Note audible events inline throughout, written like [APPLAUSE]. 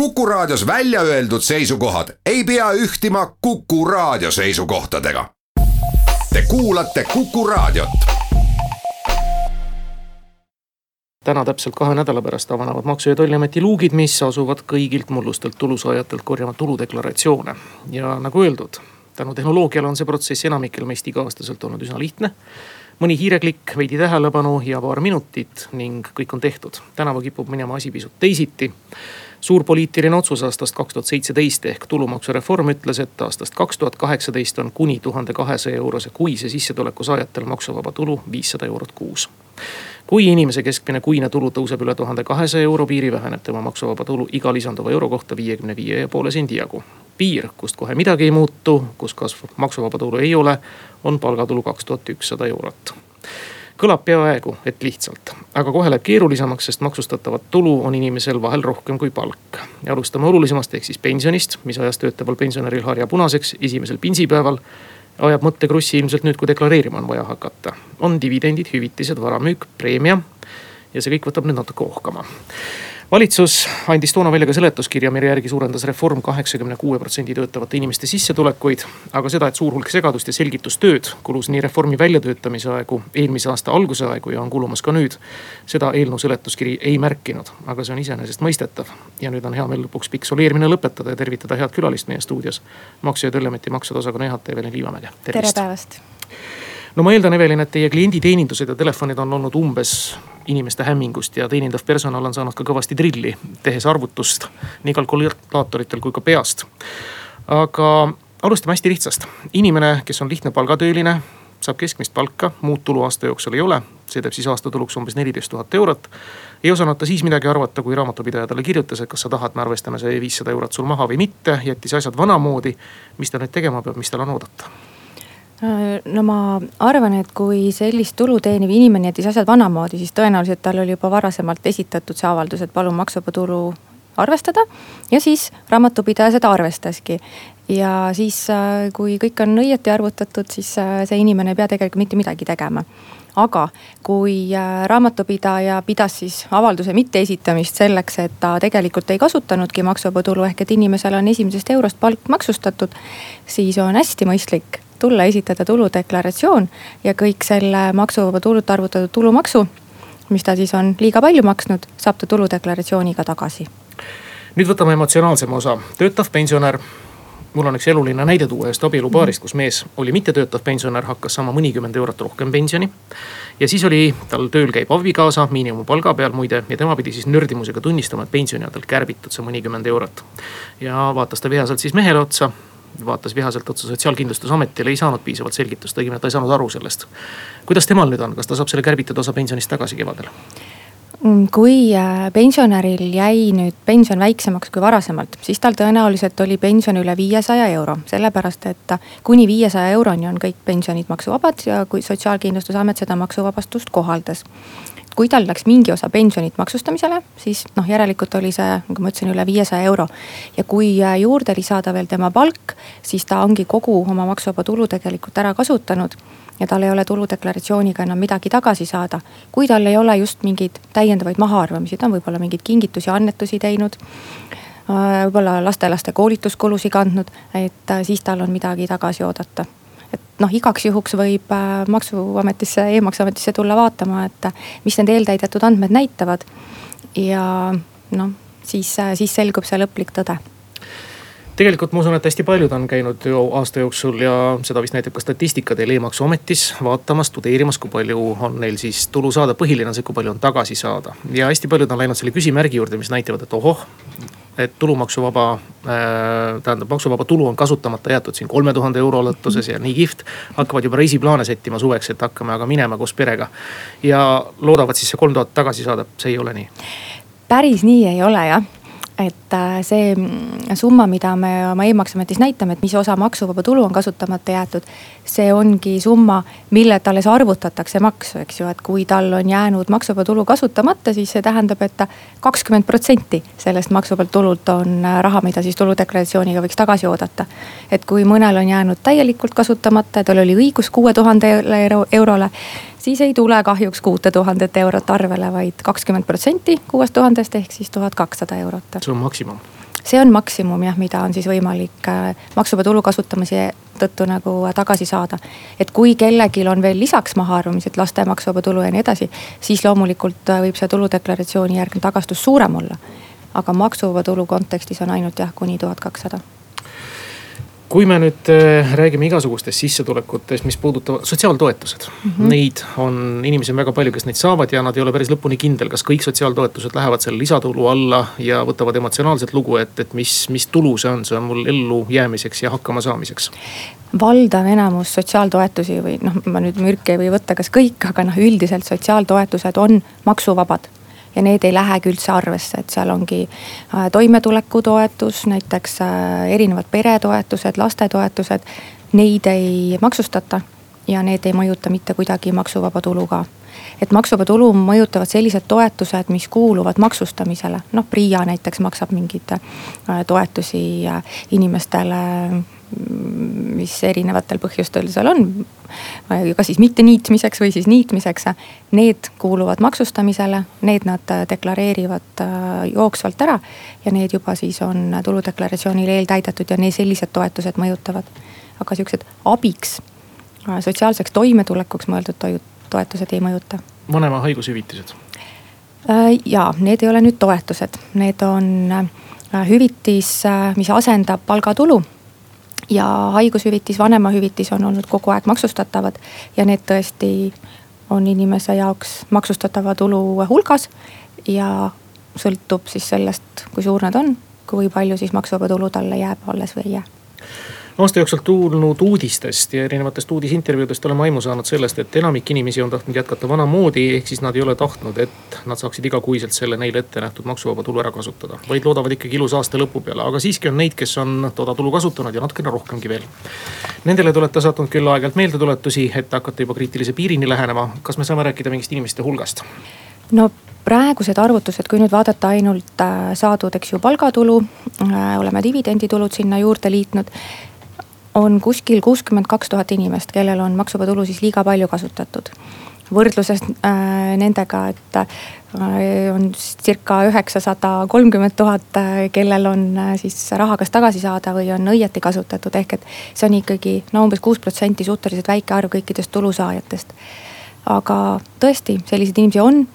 Kuku Raadios välja öeldud seisukohad ei pea ühtima Kuku Raadio seisukohtadega. Te kuulate Kuku Raadiot. täna täpselt kahe nädala pärast avanevad Maksu- ja Tolliameti luugid, mis asuvad kõigilt mullustelt tulusaajatelt korjama tuludeklaratsioone. ja nagu öeldud, tänu tehnoloogiale on see protsess enamikel meist iga-aastaselt olnud üsna lihtne mõni hiireklikk, veidi tähelepanu ja paar minutit ning kõik on tehtud. tänavu kipub minema asi pisut teisiti suur poliitiline otsus aastast kaks tuhat seitseteist ehk tulumaksureform ütles, et aastast kaks tuhat kaheksateist on kuni tuhande kahesaja eurose kuise sissetuleku saajatel maksuvaba tulu viissada eurot kuus. kui inimese keskmine kuine tulu tõuseb üle tuhande kahesaja euro piiri, väheneb tema maksuvaba tulu iga lisanduva euro kohta viiekümne viie ja poole sendi jagu. piir, kust kohe midagi ei muutu, kus kasvu maksuvaba tulu ei ole, on palgatulu kaks tuhat ükssada eurot kõlab peaaegu, et lihtsalt, aga kohe läheb keerulisemaks, sest maksustatavat tulu on inimesel vahel rohkem kui palk. ja alustame olulisemast ehk siis pensionist, mis ajas töötaval pensionäril harja punaseks esimesel pinsipäeval. ajab mõttekrussi ilmselt nüüd, kui deklareerima on vaja hakata. on dividendid, hüvitised, varamüük, preemia ja see kõik võtab nüüd natuke ohkama valitsus andis toona välja ka seletuskirja, mille järgi suurendas reform kaheksakümne kuue protsendi töötavate inimeste sissetulekuid. aga seda, et suur hulk segadust ja selgitustööd kulus nii reformi väljatöötamise aegu, eelmise aasta alguse aegu ja on kulumas ka nüüd. seda eelnõu seletuskiri ei märkinud, aga see on iseenesestmõistetav. ja nüüd on hea meel lõpuks pikk soleerimine lõpetada ja tervitada head külalist meie stuudios. maksu- ja Tolliameti maksude osakonna juhataja Evelin Liivamäge, tervist. tere päevast no ma eeldan, Evelin, et teie klienditeenindused ja telefonid on olnud umbes inimeste hämmingust ja teenindav personal on saanud ka kõvasti trilli, tehes arvutust nii kalkulaatoritel kui ka peast. aga alustame hästi lihtsast, inimene, kes on lihtne palgatööline, saab keskmist palka, muud tulu aasta jooksul ei ole, see teeb siis aastatuluks umbes neliteist tuhat eurot. ei osanud ta siis midagi arvata, kui raamatupidaja talle kirjutas, et kas sa tahad, me arvestame see viissada eurot sul maha või mitte, jättis asjad vanamoodi. mis ta nüüd tegema peab, mis tal on oodata? Äh, no ma arvan, et kui sellist tulu teeniv inimene jättis asjad vanamoodi, siis tõenäoliselt tal oli juba varasemalt esitatud see avaldus, et palun maksuvaba tulu arvestada. ja siis raamatupidaja seda arvestaski. ja siis, äh, kui kõik on õieti arvutatud, siis äh, see inimene ei pea tegelikult mitte midagi tegema aga kui raamatupidaja pidas siis avalduse mitteesitamist selleks, et ta tegelikult ei kasutanudki maksuvaba tulu ehk et inimesel on esimesest eurost palk maksustatud, siis on hästi mõistlik tulla, esitada tuludeklaratsioon ja kõik selle maksuvaba tulult arvutatud tulumaksu, mis ta siis on liiga palju maksnud, saab ta tuludeklaratsiooniga tagasi. nüüd võtame emotsionaalsema osa, töötav pensionär mul on üks eluline näide tuua ühest abielupaarist, kus mees oli mittetöötav pensionär, hakkas saama mõnikümmend eurot rohkem pensioni. ja siis oli tal tööl käiv abikaasa miinimumpalga peal muide ja tema pidi siis nördimusega tunnistama, et pensioni on talt kärbitud see mõnikümmend eurot. ja vaatas ta vihaselt siis mehele otsa vaatas vihaselt otsa sotsiaalkindlustusametile, ei saanud piisavalt selgitust, õigemini ta ei saanud aru sellest. kuidas temal nüüd on, kas ta saab selle kärbitud osa pensionist tagasi kevadel? Mm, kui äh, pensionäril jäi nüüd pension väiksemaks kui varasemalt, siis tal tõenäoliselt oli pension üle viiesaja euro. sellepärast, et kuni viiesaja euroni on kõik pensionid maksuvabad ja kui sotsiaalkindlustusamet seda maksuvabastust kohaldas kui tal läks mingi osa pensionit maksustamisele, siis noh, järelikult oli see, nagu ma ütlesin, üle viiesaja euro. ja kui äh, juurde lisada veel tema palk, siis ta ongi kogu oma maksuvaba tulu tegelikult ära kasutanud. ja tal ei ole tuludeklaratsiooniga enam midagi tagasi saada. kui tal ei ole just mingeid täiendavaid mahaarvamisi, ta on võib-olla mingeid kingitusi, annetusi teinud äh, võib-olla lastelaste koolituskulusid kandnud, et äh, siis tal on midagi tagasi oodata et noh, igaks juhuks võib äh, maksuametisse e, e-maksuametisse tulla vaatama, et äh, mis need eeltäidetud andmed näitavad. ja noh, siis, äh, siis selgub see lõplik tõde tegelikult ma usun, et hästi paljud on käinud ju aasta jooksul ja seda vist näitab ka statistika teil e-maksuametis vaatamas, tudeerimas, kui palju on neil siis tulu saada. põhiline on see, kui palju on tagasi saada ja hästi paljud on läinud selle küsimärgi juurde, mis näitavad, et ohoh, et tulumaksuvaba äh,, tähendab maksuvaba tulu on kasutamata jäetud siin kolme tuhande euro ulatuses ja nii kihvt. hakkavad juba reisiplaane sättima suveks, et hakkame aga minema koos perega. ja loodavad siis see kolm tuhat tagasi saada, see ei ole nii päris nii ei ole jah, et äh, see mm, summa, mida me oma e-maksuametis näitame, et mis osa maksuvaba tulu on kasutamata jäetud. See ongi summa, millelt alles arvutatakse maksu, eks ju, et kui tal on jäänud maksuvaba tulu kasutamata, siis see tähendab, et kakskümmend protsenti sellest maksuvabalt tulult on äh, raha, mida siis tuludeklaratsiooniga võiks tagasi oodata. et kui mõnel on jäänud täielikult kasutamata ja tal oli õigus kuue tuhandele eurole siis ei tule kahjuks kuute tuhandet eurot arvele vaid, vaid kakskümmend protsenti kuuest tuhandest ehk siis tuhat kakssada eurot. see on maksimum see on maksimum jah, mida on siis võimalik maksuvaba tulu kasutamise tõttu nagu tagasi saada. et kui kellelgi on veel lisaks mahaarvamised, laste maksuvaba tulu ja nii edasi, siis loomulikult võib see tuludeklaratsiooni järgne tagastus suurem olla. aga maksuvaba tulu kontekstis on ainult jah, kuni tuhat kakssada kui me nüüd äh, räägime igasugustest sissetulekutest, mis puudutavad sotsiaaltoetused mm. -hmm. Neid on, inimesi on väga palju, kes neid saavad ja nad ei ole päris lõpuni kindel, kas kõik sotsiaaltoetused lähevad selle lisatulu alla ja võtavad emotsionaalset lugu, et, et mis, mis tulu see on, see on mul ellujäämiseks ja hakkamasaamiseks valdav enamus sotsiaaltoetusi või noh, ma nüüd mürki ei või võtta, kas kõik, aga noh, üldiselt sotsiaaltoetused on maksuvabad ja need ei lähegi üldse arvesse, et seal ongi äh, toimetulekutoetus, näiteks äh, erinevad peretoetused, lastetoetused. Neid ei maksustata ja need ei mõjuta mitte kuidagi maksuvaba tulu ka et maksuvaba tulu mõjutavad sellised toetused, mis kuuluvad maksustamisele, noh PRIA näiteks maksab mingeid äh, toetusi inimestele mis erinevatel põhjustel seal on. kas siis mitte niitmiseks või siis niitmiseks. Need kuuluvad maksustamisele, need nad deklareerivad äh, jooksvalt ära. ja need juba siis on tuludeklaratsioonil eeltäidetud ja sellised toetused mõjutavad. aga sihukesed abiks, äh, sotsiaalseks toimetulekuks mõeldud toetused ei mõjuta. vanema haigushüvitised? Äh, ja need ei ole nüüd toetused, need on hüvitis, mis asendab palgatulu ja haigushüvitis, vanemahüvitis on olnud kogu aeg maksustatavad ja need tõesti on inimese jaoks maksustatava tulu hulgas. ja sõltub siis sellest, kui suur nad on, kui palju siis maksuvaba tulu talle jääb alles või ei jää aasta jooksul tulnud uudistest ja erinevatest uudisintervjuudest oleme aimu saanud sellest, et enamik inimesi on tahtnud jätkata vanamoodi. ehk siis nad ei ole tahtnud, et nad saaksid igakuiselt selle neile ette nähtud maksuvaba tulu ära kasutada. vaid loodavad ikkagi ilusa aasta lõpu peale, aga siiski on neid, kes on toda tulu kasutanud ja natukene rohkemgi veel. Nendele te olete saatnud küll aeg-ajalt meeldetuletusi, et hakata juba kriitilise piirini lähenema. kas me saame rääkida mingist inimeste hulgast? no praegused arvutused, kui nüüd vaadata ainult äh, saadud, eks ju, palgatulu, äh, oleme dividenditulud sinna juurde liitnud on kuskil kuuskümmend kaks tuhat inimest, kellel on maksuvaba tulu siis liiga palju kasutatud. võrdluses äh, nendega, et äh, on circa üheksasada kolmkümmend tuhat, äh, kellel on äh, siis raha kas tagasi saada või on õieti kasutatud, ehk et see on ikkagi no umbes kuus protsenti suhteliselt väike arv kõikidest tulusaajatest. aga tõesti, selliseid inimesi on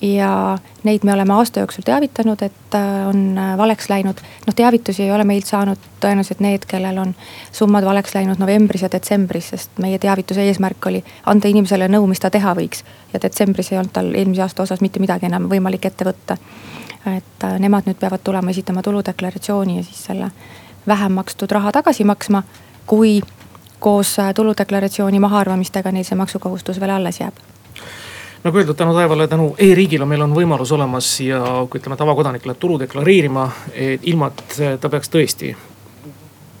ja neid me oleme aasta jooksul teavitanud, et äh, on äh, valeks läinud. noh, teavitusi ei ole meilt saanud tõenäoliselt need, kellel on summad valeks läinud novembris ja detsembris, sest meie teavituse eesmärk oli anda inimesele nõu, mis ta teha võiks. ja detsembris ei olnud tal eelmise aasta osas mitte midagi enam võimalik ette võtta. et äh, nemad nüüd peavad tulema esitama tuludeklaratsiooni ja siis selle vähem makstud raha tagasi maksma, kui koos tuludeklaratsiooni mahaarvamistega neil see maksukohustus veel alles jääb nagu öeldud, tänu taevale, tänu e-riigile meil on võimalus olemas ja kui ütleme, tavakodanik läheb tulu deklareerima, ilma et ta peaks tõesti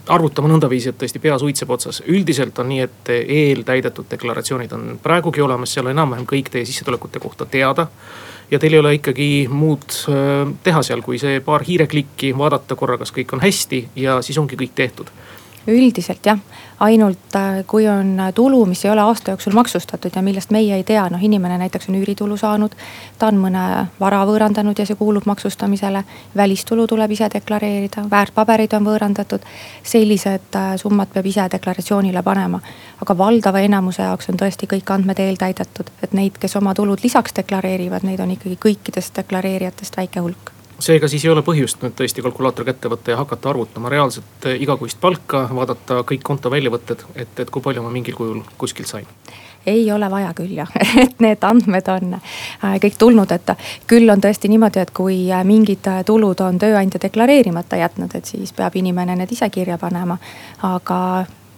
arvutama nõndaviisi, et tõesti pea suitseb otsas. üldiselt on nii, et eeltäidetud deklaratsioonid on praegugi olemas, seal on enam-vähem kõik teie sissetulekute kohta teada. ja teil ei ole ikkagi muud teha seal, kui see paar hiireklikki, vaadata korra, kas kõik on hästi ja siis ongi kõik tehtud üldiselt jah, ainult äh, kui on tulu, mis ei ole aasta jooksul maksustatud ja millest meie ei tea, noh inimene näiteks on üüritulu saanud. ta on mõne vara võõrandanud ja see kuulub maksustamisele. välistulu tuleb ise deklareerida, väärtpaberid on võõrandatud. sellised äh, summad peab ise deklaratsioonile panema. aga valdava enamuse jaoks on tõesti kõik andmed eeltäidetud, et neid, kes oma tulud lisaks deklareerivad, neid on ikkagi kõikidest deklareerijatest väike hulk seega siis ei ole põhjust nüüd tõesti kalkulaator kätte võtta ja hakata arvutama reaalset eh, igakuist palka, vaadata kõik konto väljavõtted, et, et kui palju ma mingil kujul kuskilt sain. Ei ole vaja küll jah, [LAUGHS] et need andmed on äh, kõik tulnud, et küll on tõesti niimoodi, et kui äh, mingid äh, tulud on tööandja deklareerimata jätnud, et siis peab inimene need ise kirja panema. aga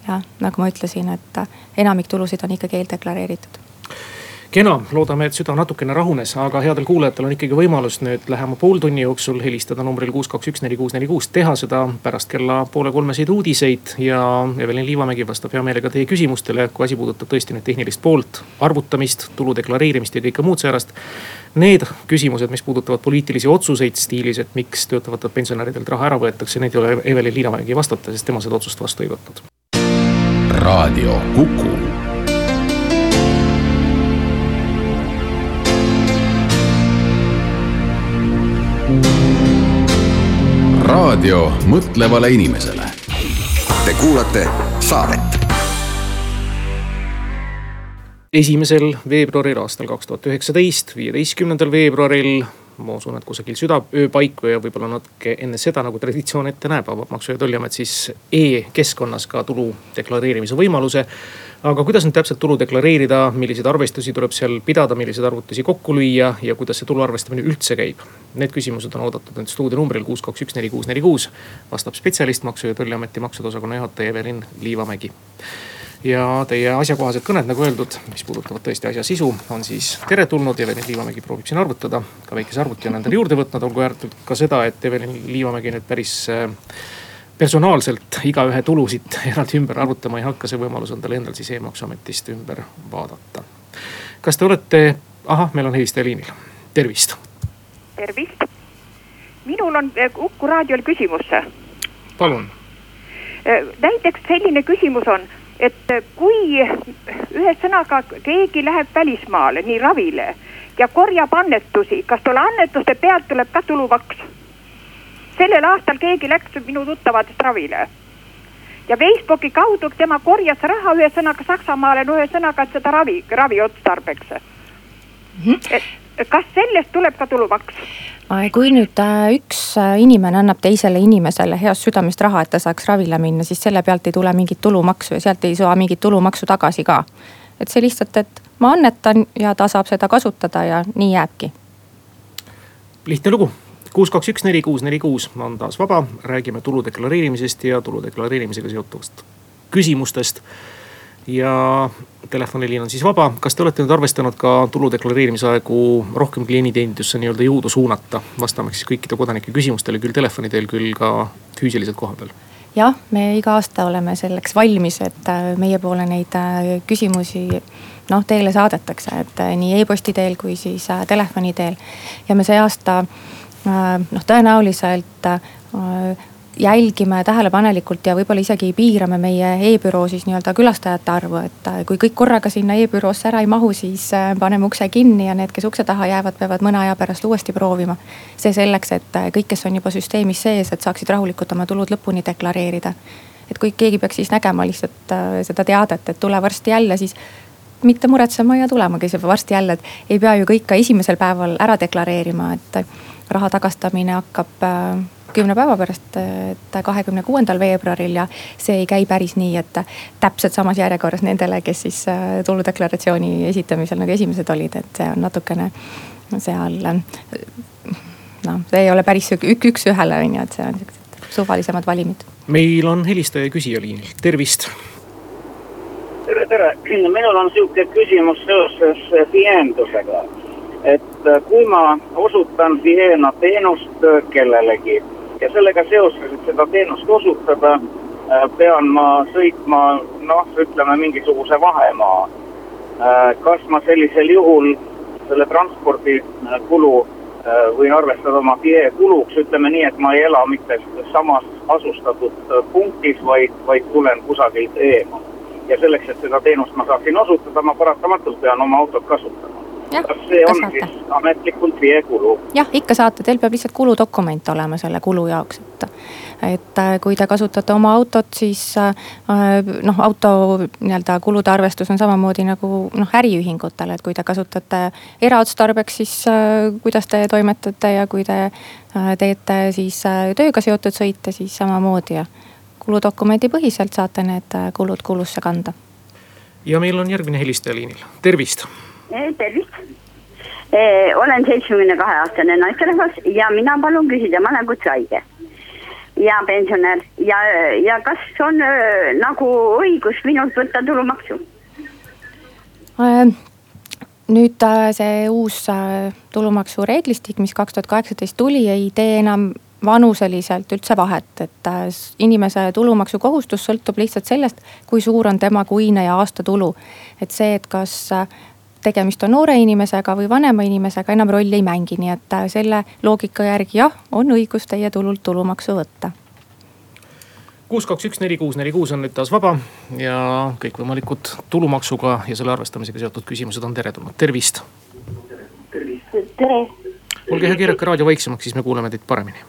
jah, nagu ma ütlesin, et enamik tulusid on ikkagi eeldeklareeritud kena, loodame, et süda natukene rahunes, aga headel kuulajatel on ikkagi võimalus nüüd lähema pooltunni jooksul helistada numbril kuus, kaks, üks, neli, kuus, neli, kuus, teha seda pärast kella poole kolmeseid uudiseid. ja Evelin Liivamägi vastab hea meelega teie küsimustele, kui asi puudutab tõesti nüüd tehnilist poolt, arvutamist, tulu deklareerimist ja kõike muud säärast. Need küsimused, mis puudutavad poliitilisi otsuseid stiilis, et miks töötavatelt pensionäridelt raha ära võetakse, need ei ole Evelin Liivamägi vastata, sest tema seda otsust vastu ei võtnud. raadio Kuku raadio mõtlevale inimesele. Te kuulate saadet. esimesel veebruaril aastal kaks tuhat üheksateist, viieteistkümnendal veebruaril ma usun, et kusagil südaöö paiku ja võib-olla natuke enne seda, nagu traditsioon ette näeb, avab Maksu- ja Tolliamet siis e-keskkonnas ka tulu deklareerimise võimaluse. aga kuidas nüüd täpselt tulu deklareerida, milliseid arvestusi tuleb seal pidada, milliseid arvutusi kokku lüüa ja kuidas see tulu arvestamine üldse käib? Need küsimused on oodatud nüüd stuudionumbril kuus, kaks, üks, neli, kuus, neli, kuus. vastab spetsialist, Maksu- ja Tolliameti maksude osakonna juhataja Evelin Liivamägi ja teie asjakohased kõned, nagu öeldud, mis puudutavad tõesti asja sisu, on siis teretulnud. Evelin Liivamägi proovib siin arvutada, ka väikese arvuti on endale juurde võtnud, olgu ääretult ka seda, et Evelin Liivamägi nüüd päris äh, personaalselt igaühe tulusid [LAUGHS] eraldi ümber arvutama ei hakka, see võimalus on tal endal siis e-maksuametist ümber vaadata. kas te olete, ahah, meil on helistaja liinil, tervist. Tervist, minul on Kuku raadiol küsimus. palun. Äh, näiteks selline küsimus on et kui ühesõnaga keegi läheb välismaale nii ravile ja korjab annetusi, kas tolle annetuste pealt tuleb ka tulumaks? sellel aastal keegi läks minu tuttavadest ravile ja Facebooki kaudu tema korjas raha ühesõnaga Saksamaale, no ühesõnaga, seda ravi, ravi otstarbeks mm. -hmm. et kas sellest tuleb ka tulumaks? kui nüüd äh, üks äh, inimene annab teisele inimesele heast südamest raha, et ta saaks ravile minna, siis selle pealt ei tule mingit tulumaksu ja sealt ei saa mingit tulumaksu tagasi ka. et see lihtsalt, et ma annetan ja ta saab seda kasutada ja nii jääbki. lihtne lugu kuus, kaks, üks, neli, kuus, neli, kuus on taas vaba, räägime tulu deklareerimisest ja tulu deklareerimisega seotuvast küsimustest ja telefoniliin on siis vaba. kas te olete nüüd arvestanud ka tulu deklareerimise aegu rohkem klienditeenindusse nii-öelda jõudu suunata, vastamaks siis kõikide kodanike küsimustele, küll telefoni teel, küll ka füüsiliselt kohapeal? jah, me iga aasta oleme selleks valmis, et äh, meie poole neid äh, küsimusi noh, teile saadetakse, et äh, nii e-posti teel kui siis telefoni teel. ja me see aasta noh, tõenäoliselt jälgime tähelepanelikult ja võib-olla isegi piirame meie e-büroo siis nii-öelda külastajate arvu, et äh, kui kõik korraga sinna e-büroosse ära ei mahu, siis äh, paneme ukse kinni ja need, kes ukse taha jäävad, peavad mõne aja pärast uuesti proovima. see selleks, et äh, kõik, kes on juba süsteemis sees, et saaksid rahulikult oma tulud lõpuni deklareerida. et kui keegi peaks siis nägema lihtsalt seda teadet, et tule varsti jälle, siis mitte muretsema ja tulemagi varsti jälle, et ei pea ju kõik ka esimesel päeval ära deklareerima, et raha tagastamine hakkab kümne päeva pärast, et kahekümne kuuendal veebruaril ja see ei käi päris nii, et täpselt samas järjekorras nendele, kes siis äh, tuludeklaratsiooni esitamisel nagu esimesed olid, et see on natukene seal. noh, see ei ole päris sihuke üks, üks-ühele on ju, et see on siuksed suvalisemad valimid. meil on helistaja küsija liinil, tervist. tere, tere, minul on sihuke küsimus seoses tihendusega et kui ma osutan Siena teenust kellelegi ja sellega seoses, et seda teenust osutada, äh, pean ma sõitma noh, ütleme mingisuguse vahemaa. Äh, kas ma sellisel juhul selle transpordikulu äh, võin arvestada oma tie kuluks, ütleme nii, et ma ei ela mitte samas asustatud punktis, vaid, vaid tulen kusagilt eemal. ja selleks, et seda teenust ma saaksin osutada, ma paratamatult pean oma autot kasutama kas see on saate. siis ametlikult veekulu? jah, ikka saate, teil peab lihtsalt kuludokument olema selle kulu jaoks, et. et äh, kui te kasutate oma autot, siis äh, noh, auto nii-öelda kulude arvestus on samamoodi nagu noh, äriühingutel, et kui te kasutate eraotstarbeks, siis äh, kuidas te toimetate ja kui te teete siis tööga seotud sõite, siis samamoodi ja kuludokumendi põhiselt saate need kulud kulusse kanda. ja meil on järgmine helistaja liinil, tervist tervist. olen seitsmekümne kahe aastane naisterahvas ja mina palun küsida, ma olen kutsehaige ja pensionär ja, ja kas on äh, nagu õigus minult võtta tulumaksu nüüd see uus tulumaksureeglistik, mis kaks tuhat kaheksateist tuli, ei tee enam vanuseliselt üldse vahet, et inimese tulumaksukohustus sõltub lihtsalt sellest, kui suur on tema kuine ja aastatulu. et see, et kas äh, tegemist on noore inimesega või vanema inimesega, enam rolli ei mängi, nii et äh, selle loogika järgi jah, on õigus teie tulult tulumaksu võtta kuus, kaks, üks, neli, kuus, neli, kuus on nüüd taas vaba ja kõikvõimalikud tulumaksuga ja selle arvestamisega seotud küsimused on teretulnud, tervist. tere. olge hea, keerake raadio vaiksemaks, siis me kuuleme teid paremini.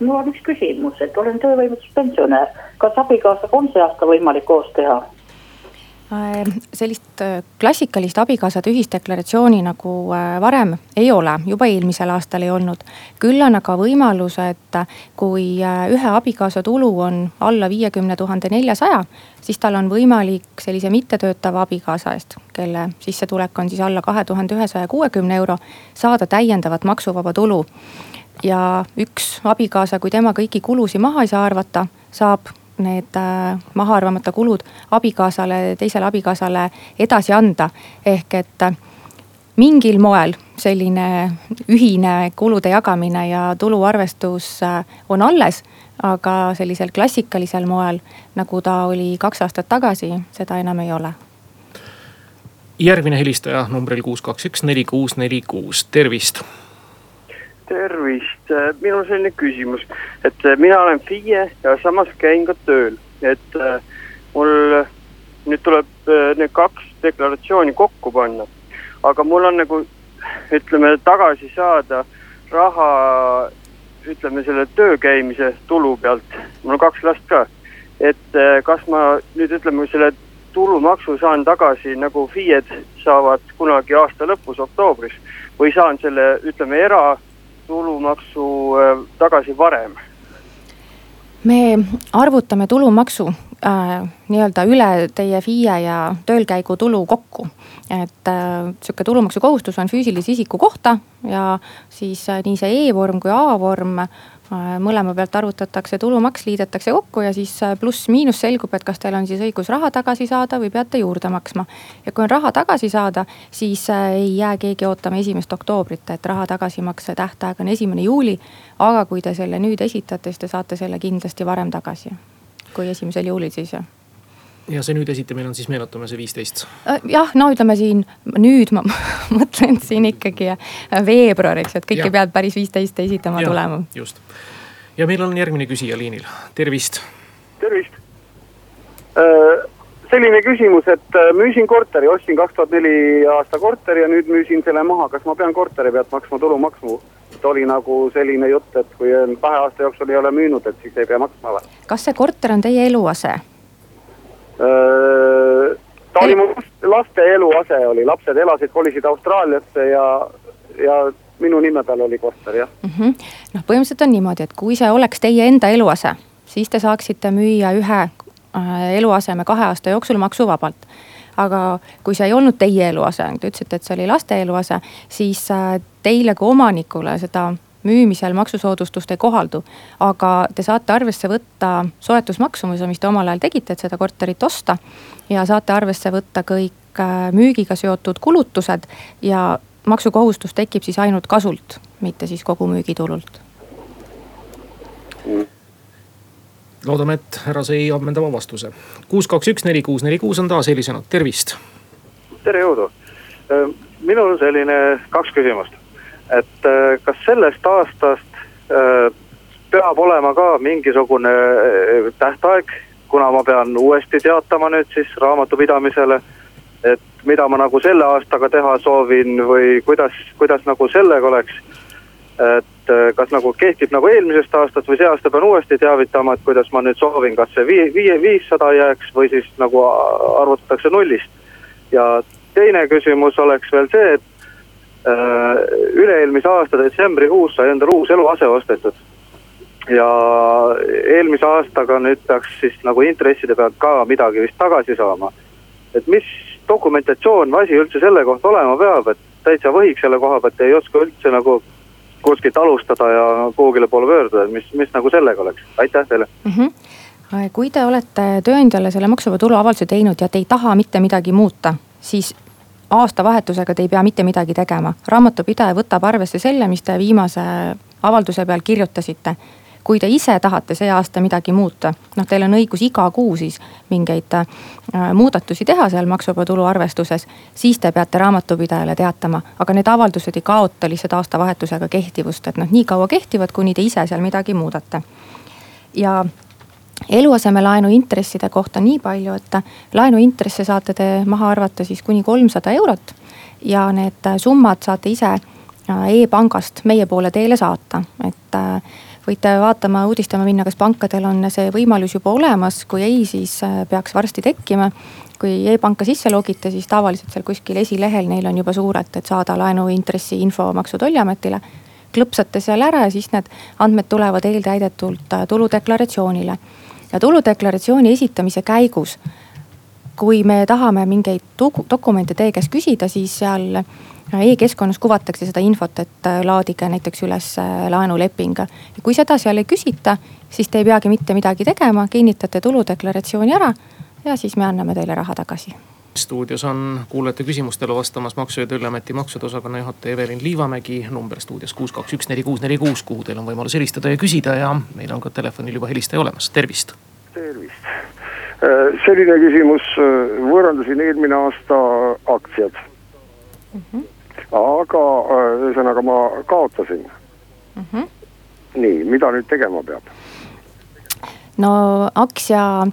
mul on üks küsimus, et olen töövõimetuspensionär, kas abikaasaga on see aasta võimalik koos teha? Äh, sellist äh, klassikalist abikaasade ühisdeklaratsiooni nagu äh, varem ei ole, juba eelmisel aastal ei olnud. küll on aga võimalus, et kui ühe abikaasa tulu on alla viiekümne tuhande neljasaja, siis tal on võimalik sellise mittetöötava abikaasa eest, kelle sissetulek on siis alla kahe tuhande ühesaja kuuekümne euro, saada täiendavat maksuvaba tulu. ja üks abikaasa, kui tema kõiki kulusid maha ei saa arvata, saab need äh, maha arvamata kulud abikaasale, teisele abikaasale edasi anda. ehk et äh, mingil moel selline ühine kulude jagamine ja tuluarvestus äh, on alles. aga sellisel klassikalisel moel, nagu ta oli kaks aastat tagasi, seda enam ei ole. järgmine helistaja numbril kuus, kaks, üks, neli, kuus, neli, kuus, tervist tervist, äh, minul on selline küsimus, et äh, mina olen FIE ja samas käin ka tööl, et äh, mul nüüd tuleb need kaks deklaratsiooni kokku panna. aga mul on nagu ütleme tagasi saada raha, ütleme selle töö käimise tulu pealt, mul on kaks last ka. et kas ma nüüd ütleme selle tulumaksu saan tagasi nagu FIE-d saavad kunagi aasta lõpus, oktoobris või saan selle, ütleme era tulumaksu äh, tagasi varem? me arvutame tulumaksu äh, nii-öelda üle teie FIE ja töölkäigu tulu kokku. et äh, sihuke tulumaksukohustus on füüsilise isiku kohta ja siis äh, nii see E-vorm kui A-vorm Äh, mõlema pealt arvutatakse tulumaks, liidetakse kokku ja siis äh, pluss-miinus selgub, et kas teil on siis õigus raha tagasi saada või peate juurde maksma. ja kui on raha tagasi saada, siis äh, ei jää keegi ootama esimest oktoobrit, et raha tagasimakse tähtaeg on esimene juuli. aga kui te selle nüüd esitate, siis te saate selle kindlasti varem tagasi kui esimesel juulil siis ja see nüüd esitamine on siis, meenutame, see viisteist? Äh, jah, no ütleme siin nüüd ma [LAUGHS] mõtlen siin ikkagi veebruariks, et kõik ei pea päris viisteist esitama ja, tulema. just. ja meil on järgmine küsija liinil, tervist. tervist äh,. selline küsimus, et äh, müüsin korteri, ostsin kaks tuhat neli aasta korteri ja nüüd müüsin selle maha, kas ma pean korteri pealt maksma tulumaksu? et oli nagu selline jutt, et kui kahe aasta jooksul ei ole müünud, et siis ei pea maksma või? kas see korter on teie eluase? Ta oli mu laste eluase oli, lapsed elasid, kolisid Austraaliasse ja, ja minu nime peal oli korter jah. Mm -hmm.. noh, põhimõtteliselt on niimoodi, et kui see oleks teie enda eluase, siis te saaksite müüa ühe äh, eluaseme kahe aasta jooksul maksuvabalt. aga kui see ei olnud teie eluase, te ütlesite, et see oli laste eluase, siis äh, teile kui omanikule seda müümisel maksusoodustust ei kohaldu. aga te saate arvesse võtta soetusmaksumuse, mis te omal ajal tegite, et seda korterit osta. ja saate arvesse võtta kõik äh, müügiga seotud kulutused ja maksukohustus tekib siis ainult kasult, mitte siis kogu müügitulult mm loodame, et härra sai ammendava vastuse. kuus, kaks, üks, neli, kuus, neli, kuus on taas helisenud, tervist. tere, jõudu. Äh, minul on selline kaks küsimust et äh, kas sellest aastast äh, peab olema ka mingisugune äh, tähtaeg, kuna ma pean uuesti teatama nüüd siis raamatupidamisele. et mida ma nagu selle aastaga teha soovin või kuidas, kuidas nagu sellega oleks. et kas nagu kehtib nagu eelmisest aastast või see aasta pean uuesti teavitama, et kuidas ma nüüd soovin, kas see vii-, vii-, viissada jääks või siis nagu arvutatakse nullist. ja teine küsimus oleks veel see, et üle-eelmise aasta detsembrikuus sai endale uus eluase ostetud. ja eelmise aastaga nüüd peaks siis nagu intresside pealt ka midagi vist tagasi saama. et mis dokumentatsioon või asi üldse selle kohta olema peab, et täitsa võhik selle koha pealt ei oska üldse nagu kuskilt alustada ja kuhugile poole pöörduda, et mis, mis nagu sellega oleks, aitäh teile mm. -hmm. kui te olete tööandjale selle maksuvaba tulu avalduse teinud ja te ei taha mitte midagi muuta, siis aastavahetusega te ei pea mitte midagi tegema. raamatupidaja võtab arvesse selle, mis te viimase avalduse peal kirjutasite. kui te ise tahate see aasta midagi muuta, noh, teil on õigus iga kuu siis mingeid äh, muudatusi teha seal maksuvaba tulu arvestuses. siis te peate raamatupidajale teatama, aga need avaldused ei kaota lihtsalt aastavahetusega kehtivust, et noh, nii kaua kehtivad, kuni te ise seal midagi muudate. ja eluasemelaenu intresside kohta nii palju, et laenuintresse saate te maha arvata siis kuni kolmsada eurot. ja need summad saate ise äh, e-pangast meie poole teele saata, et äh, võite vaatama, uudistama minna, kas pankadel on see võimalus juba olemas, kui ei, siis peaks varsti tekkima kui e-panka sisse logite, siis tavaliselt seal kuskil esilehel neil on juba suurelt, et saada laenuintressi info Maksu- ja Tolliametile. Klõpsate seal ära ja siis need andmed tulevad eeltäidetult äh, tuludeklaratsioonile. ja tuludeklaratsiooni esitamise käigus, kui me tahame mingeid dokumente teie käest küsida, siis seal äh, e-keskkonnas kuvatakse seda infot, et äh, laadige näiteks üles laenuleping. kui seda seal ei küsita, siis te ei peagi mitte midagi tegema, kinnitate tuludeklaratsiooni ära ja siis me anname teile raha tagasi stuudios on kuulajate küsimustele vastamas Maksu- ja Tolliameti maksude osakonna juhataja Evelin Liivamägi. number stuudios kuus, kaks, üks, neli, kuus, neli, kuus, kuhu teil on võimalus helistada ja küsida ja meil on ka telefonil juba helistaja olemas, tervist. tervist, äh, selline küsimus, äh, võõrandasin eelmine aasta aktsiad mm. -hmm. aga äh, ühesõnaga ma kaotasin mm. -hmm. nii, mida nüüd tegema peab? no aktsia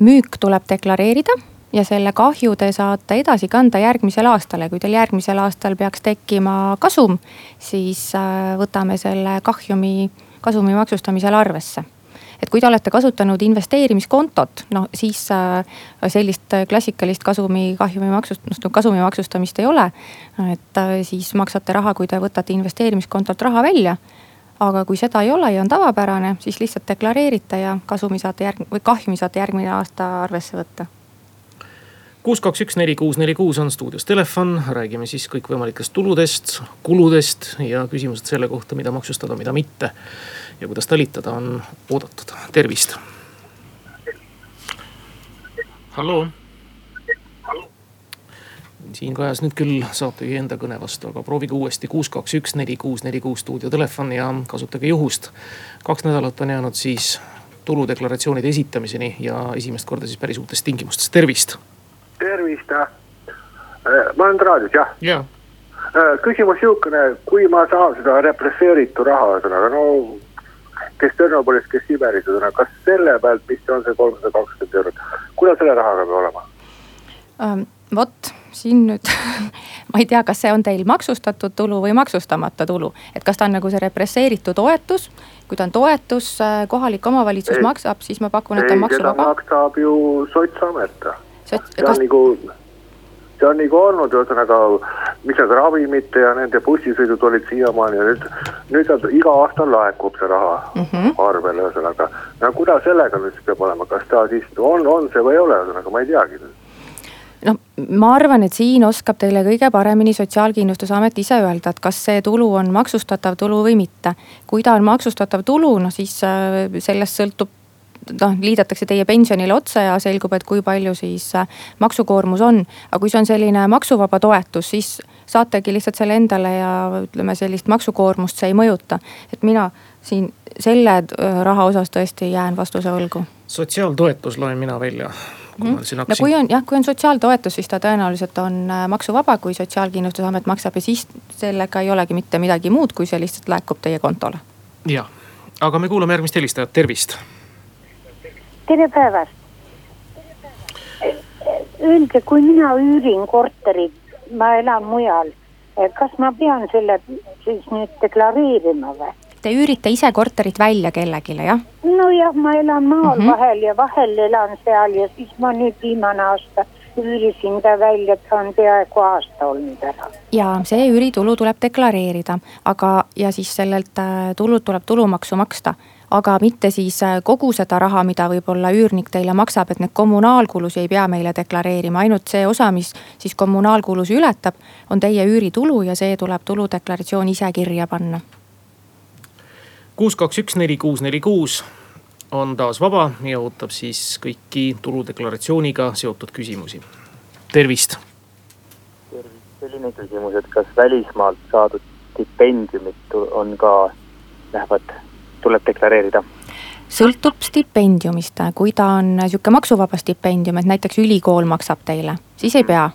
müük tuleb deklareerida ja selle kahju te saate edasi kanda järgmisel aastal. Ja kui teil järgmisel aastal peaks tekkima kasum, siis äh, võtame selle kahjumi, kasumi maksustamisel arvesse. Et kui te olete kasutanud investeerimiskontot, noh siis äh, sellist klassikalist kasumi, kahjumi maksust-, kasumi maksustamist ei ole. et siis maksate raha, kui te võtate investeerimiskontolt raha välja. Aga kui seda ei ole ja on tavapärane, siis lihtsalt deklareerite ja kasumi saate järg- või kahjumi saate järgmine aasta arvesse võtta kuus, kaks, üks, neli, kuus, neli, kuus on stuudios telefon, räägime siis kõikvõimalikest tuludest, kuludest ja küsimused selle kohta, mida maksustada, mida mitte. ja kuidas talitada, on oodatud, tervist. halloo siin kajas nüüd küll saategi enda kõne vastu, aga proovige uuesti kuus, kaks, üks, neli, kuus, neli, kuus stuudiotelefon ja kasutage juhust. kaks nädalat on jäänud siis tuludeklaratsioonide esitamiseni ja esimest korda siis päris uutes tingimustes, tervist. Tervist, äh, ma olen raadios jah. ja. Äh, küsimus sihukene, kui ma saan seda represseeritu raha, ühesõnaga no kes Tšernobõlis, kes Siberis, ühesõnaga kas selle pealt, mis on see kolmsada kakskümmend eurot, kuidas selle rahaga peab olema um,? vot siin nüüd [LAUGHS] ma ei tea, kas see on teil maksustatud tulu või maksustamata tulu. et kas ta on nagu see represseeritud toetus, kui ta on toetus, äh, kohalik omavalitsus ei, maksab, siis ma pakun, et ta on maksuvaba. maksab ju Sotsiamet. See on kas... nagu, see on nagu olnud ühesõnaga, mis need ravimite ja nende bussisõidud olid siiamaani ja nüüd, nüüd on iga aasta laekub see raha mm -hmm. arvele ühesõnaga. no kuidas sellega nüüd siis peab olema, kas ta siis on, on see või ei ole, ühesõnaga ma ei teagi noh, ma arvan, et siin oskab teile kõige paremini Sotsiaalkindlustusamet ise öelda, et kas see tulu on maksustatav tulu või mitte. kui ta on maksustatav tulu, noh siis äh, sellest sõltub noh, liidetakse teie pensionile otsa ja selgub, et kui palju siis äh, maksukoormus on. aga kui see on selline maksuvaba toetus, siis saategi lihtsalt selle endale ja ütleme, sellist maksukoormust see ei mõjuta. et mina siin selle äh, raha osas tõesti jään vastuse võlgu. sotsiaaltoetus loen mina välja kui ma siin hakkasin. no kui on jah, kui on sotsiaaltoetus, siis ta tõenäoliselt on äh, maksuvaba, kui Sotsiaalkindlustusamet maksab ja siis sellega ei olegi mitte midagi muud, kui see lihtsalt laekub teie kontole. ja, aga me kuulame järgmist helistajat, tervist. Tere päevast. Öelge, kui mina üürin korterit, ma elan mujal, kas ma pean selle siis nüüd deklareerima või? te üürite ise korterit välja kellelegi, jah? nojah, ma elan maal mm -hmm. vahel ja vahel elan seal ja siis ma nüüd viimane aasta üürisin ta välja, et ta on peaaegu aasta olnud ära. ja see üüritulu tuleb deklareerida, aga, ja siis sellelt äh, tulult tuleb tulumaksu maksta aga mitte siis äh, kogu seda raha, mida võib-olla üürnik teile maksab, et need kommunaalkulusid ei pea meile deklareerima, ainult see osa, mis siis kommunaalkulusi ületab, on teie üüritulu ja see tuleb tuludeklaratsiooni ise kirja panna kuus, kaks, üks, neli, kuus, neli, kuus on taas vaba ja ootab siis kõiki tuludeklaratsiooniga seotud küsimusi. tervist. tervist, selline küsimus, et kas välismaalt saadud stipendiumid on ka, lähevad, tuleb deklareerida? sõltub stipendiumist, kui ta on sihuke maksuvaba stipendium, et näiteks ülikool maksab teile, siis ei pea.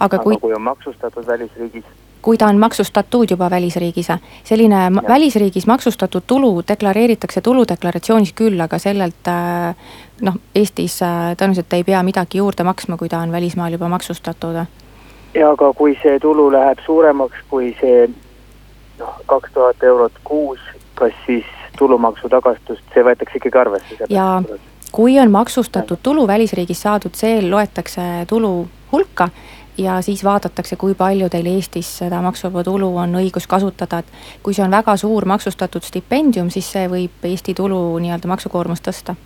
aga kui. kui on maksustatud välisriigis kui ta on maksustatud juba välisriigis. selline ja. välisriigis maksustatud tulu deklareeritakse tuludeklaratsioonis küll, aga sellelt äh, noh, Eestis äh, tõenäoliselt ei pea midagi juurde maksma, kui ta on välismaal juba maksustatud. ja aga kui see tulu läheb suuremaks kui see noh, kaks tuhat eurot kuus kas siis tulumaksu tagastust, see võetakse ikkagi arvesse? ja kui on maksustatud tulu välisriigis saadud, see loetakse tulu hulka ja siis vaadatakse, kui palju teil Eestis seda maksuvaba tulu on õigus kasutada, et kui see on väga suur maksustatud stipendium, siis see võib Eesti tulu nii-öelda maksukoormust tõsta.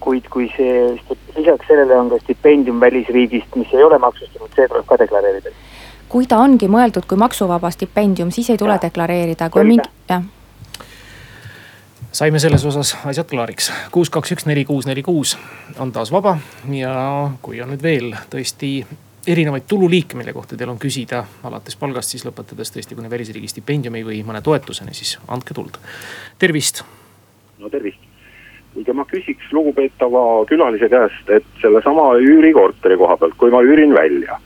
kuid kui see, lisaks sellele on ka stipendium välisriigist, mis ei ole maksustatud, see tuleb ka deklareerida? kui ta ongi mõeldud kui maksuvaba stipendium, siis ei tule ja. deklareerida, kui on mingi, jah saime selles osas asjad klaariks. kuus, kaks, üks, neli, kuus, neli, kuus on taas vaba ja kui on nüüd veel tõesti erinevaid tululiike, mille kohta teil on küsida, alates palgast, siis lõpetades tõesti kuni välisriigi stipendiumi või mõne toetuseni, siis andke tuld. tervist. no tervist. kuulge, ma küsiks lugupeetava külalise käest, et sellesama üürikorteri koha pealt, kui ma üürin välja,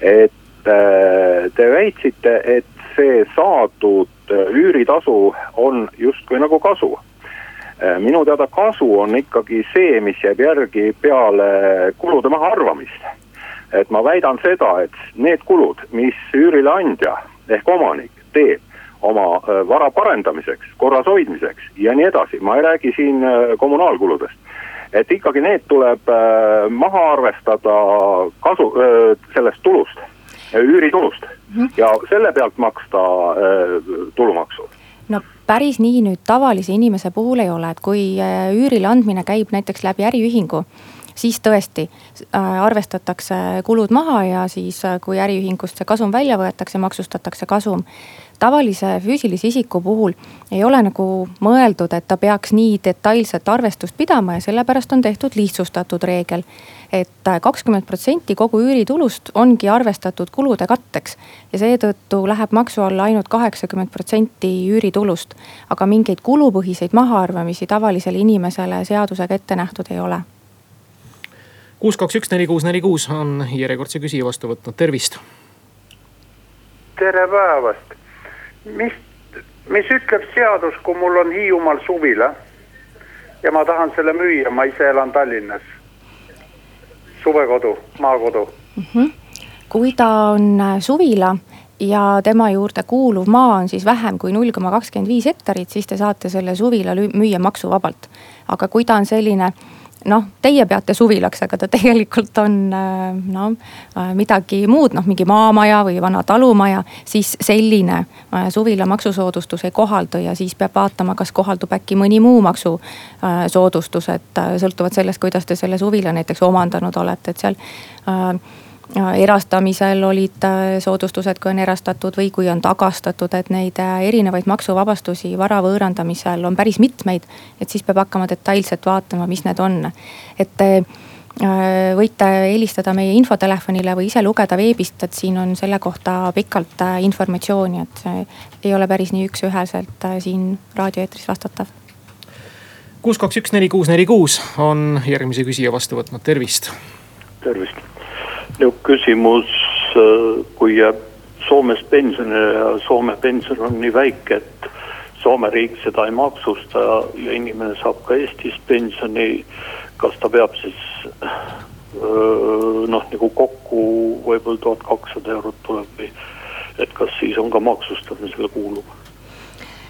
et äh, te väitsite, et see saadud üüritasu on justkui nagu kasu äh, minu teada kasu on ikkagi see, mis jääb järgi peale kulude mahaarvamist et ma väidan seda, et need kulud, mis üürileandja ehk omanik teeb oma äh, vara parendamiseks, korras hoidmiseks ja nii edasi, ma ei räägi siin äh, kommunaalkuludest. et ikkagi need tuleb äh, maha arvestada kasu, sellest tulust, üüritulust. Ja selle pealt maksta tulumaksu. No päris nii nüüd tavalise inimese puhul ei ole, et kui üürile andmine käib näiteks läbi äriühingu siis tõesti äh, arvestatakse kulud maha ja siis, äh, kui äriühingust see kasum välja võetakse, maksustatakse kasum. tavalise füüsilise isiku puhul ei ole nagu mõeldud, et ta peaks nii detailset arvestust pidama ja sellepärast on tehtud lihtsustatud reegel et äh, kakskümmend protsenti kogu üüritulust ongi arvestatud kulude katteks. ja seetõttu läheb maksu alla ainult kaheksakümmend protsenti üüritulust. aga mingeid kulupõhiseid mahaarvamisi tavalisele inimesele seadusega ette nähtud ei ole kuus, kaks, üks, neli, kuus, neli, kuus on järjekordse küsija vastu võtnud, tervist. tere päevast, mis, mis ütleb seadus, kui mul on Hiiumaal suvila ja ma tahan selle müüa, ma ise elan Tallinnas. Suvekodu, maakodu mm. -hmm. kui ta on äh, suvila ja tema juurde kuuluv maa on siis vähem kui null koma kakskümmend viis hektarit, siis te saate selle suvila müüa maksuvabalt. aga kui ta on selline noh, teie peate suvilaks, aga ta [LAUGHS] tegelikult on äh, noh midagi muud, noh mingi maamaja või vana talumaja, siis selline äh, suvila maksusoodustus ei kohaldu ja siis peab vaatama, kas kohaldub äkki mõni muu maksusoodustus, et sõltuvalt sellest, kuidas te selle suvila näiteks omandanud olete, et seal erastamisel olid äh, soodustused, kui on erastatud või kui on tagastatud, et neid äh, erinevaid maksuvabastusi vara võõrandamisel on päris mitmeid. et siis peab hakkama detailselt vaatama, mis need on. et äh, võite helistada meie infotelefonile või ise lugeda veebist, et siin on selle kohta pikalt informatsiooni, et see ei ole päris nii üks-üheselt siin raadioeetris vastatav kuus, kaks, üks, neli, kuus, neli, kuus on järgmise küsija vastu võtnud, tervist. tervist niisugune küsimus, äh, kui jääb Soomes pensionile ja Soome pension on nii väike, et Soome riik seda ei maksusta ja, ja inimene saab ka Eestis pensioni. kas ta peab siis äh, noh, nagu kokku võib-olla tuhat kakssada eurot tuleb või et kas siis on ka maksustamisele kuulub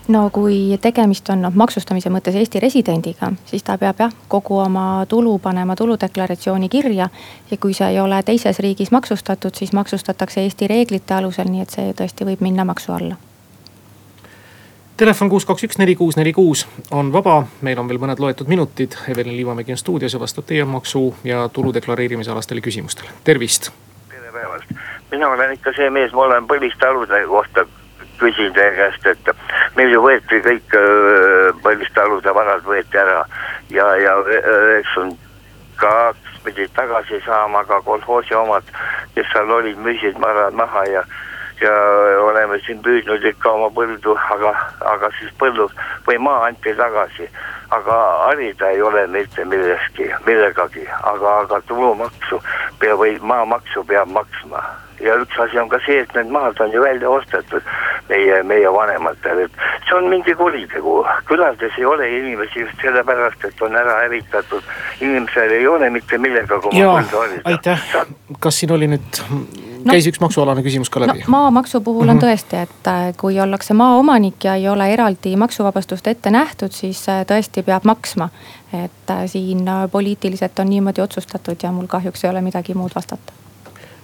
no kui tegemist on noh maksustamise mõttes Eesti residendiga, siis ta peab jah, kogu oma tulu panema tuludeklaratsiooni kirja. ja kui see ei ole teises riigis maksustatud, siis maksustatakse Eesti reeglite alusel, nii et see tõesti võib minna maksu alla telefon kuus, kaks, üks, neli, kuus, neli, kuus on vaba, meil on veel mõned loetud minutid. Evelin Liivamägi on stuudios ja vastab teie maksu ja tulu deklareerimise alastele küsimustele, tervist. tere päevast, mina olen ikka see mees, ma olen põlistalude kohta küsin teie käest, et meil ju võeti kõik Põlviste alude varad võeti ära ja, ja üheksakümmend kaks pidid tagasi saama ka kolhoosi omad, kes seal olid, müüsid varad maha ja ja oleme siin püüdnud ikka oma põldu, aga, aga siis põllu või maa anti tagasi. aga harida ei ole mitte millestki, millegagi, aga, aga tulumaksu peab või maamaksu peab maksma ja üks asi on ka see, et need maad on ju välja ostetud meie, meie vanematele, et see on mingi kuritegu. külades ei ole inimesi just sellepärast, et on ära hävitatud. inimesel ei ole mitte millegagi oma põldu harida. aitäh, kas siin oli nüüd no, käis üks maksualane küsimus ka läbi no,. maamaksu puhul on mm -hmm. tõesti, et äh, kui ollakse maaomanik ja ei ole eraldi maksuvabastust ette nähtud, siis äh, tõesti peab maksma. et äh, siin poliitiliselt on niimoodi otsustatud ja mul kahjuks ei ole midagi muud vastata.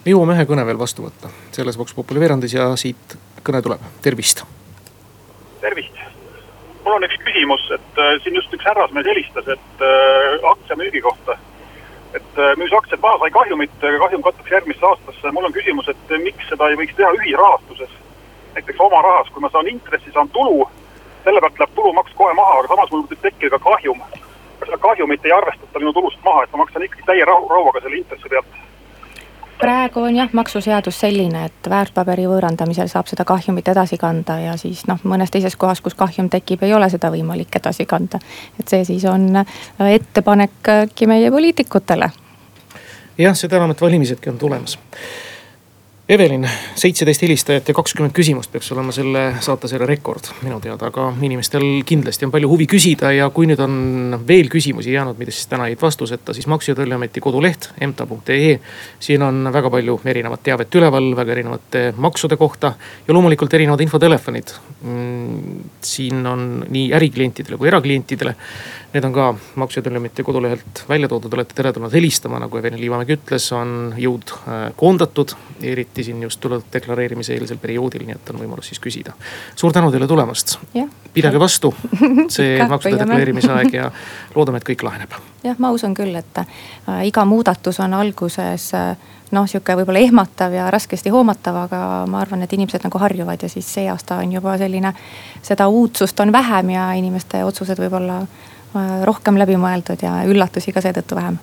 Me jõuame ühe kõne veel vastu võtta selles Vox Populi veerandis ja siit kõne tuleb, tervist. tervist, mul on üks küsimus, et äh, siin just üks härrasmees helistas, et äh, aktsiamüügi kohta et äh, müüs aktsiad maha, sai kahjumit, kahjum kattaks järgmisse aastasse. mul on küsimus, et miks seda ei võiks teha ühisrahastuses, näiteks oma rahas, kui ma saan intressi, saan tulu, selle pealt läheb tulumaks kohe maha, aga samas mul võib tekkida ka kahjum. seda kahjumit ei arvestata minu tulust maha, et ma maksan ikkagi täie rauaga selle intressi pealt praegu on jah, maksuseadus selline, et väärtpaberi võõrandamisel saab seda kahjumit edasi kanda ja siis noh, mõnes teises kohas, kus kahjum tekib, ei ole seda võimalik edasi kanda. et see siis on ettepanek äkki meie poliitikutele. jah, seda enam, et valimisedki on tulemas Evelin, seitseteist helistajat ja kakskümmend küsimust peaks olema selle saate selle rekord minu teada, aga inimestel kindlasti on palju huvi küsida ja kui nüüd on veel küsimusi jäänud, mida siis täna jäid vastuseta, siis Maksu- ja Tolliameti koduleht mta.ee. siin on väga palju erinevat teavet üleval, väga erinevate maksude kohta ja loomulikult erinevad infotelefonid. Mm, siin on nii äriklientidele kui eraklientidele Need on ka Maksu- ja Tolliameti kodulehelt välja toodud, olete teretulnud helistama, nagu Evelin Liivamägi ütles, on jõud äh, koondatud. eriti siin just tulude deklareerimise eelsel perioodil, nii et on võimalus siis küsida. suur tänu teile tulemast. pidage vastu, see maksude deklareerimise aeg ja loodame, et kõik laheneb. jah, ma usun küll, et äh, iga muudatus on alguses äh, noh, sihuke võib-olla ehmatav ja raskesti hoomatav, aga ma arvan, et inimesed nagu harjuvad ja siis see aasta on juba selline, seda uudsust on vähem ja inimeste otsused võib-olla rohkem läbimõeldud ja üllatusi ka seetõttu vähem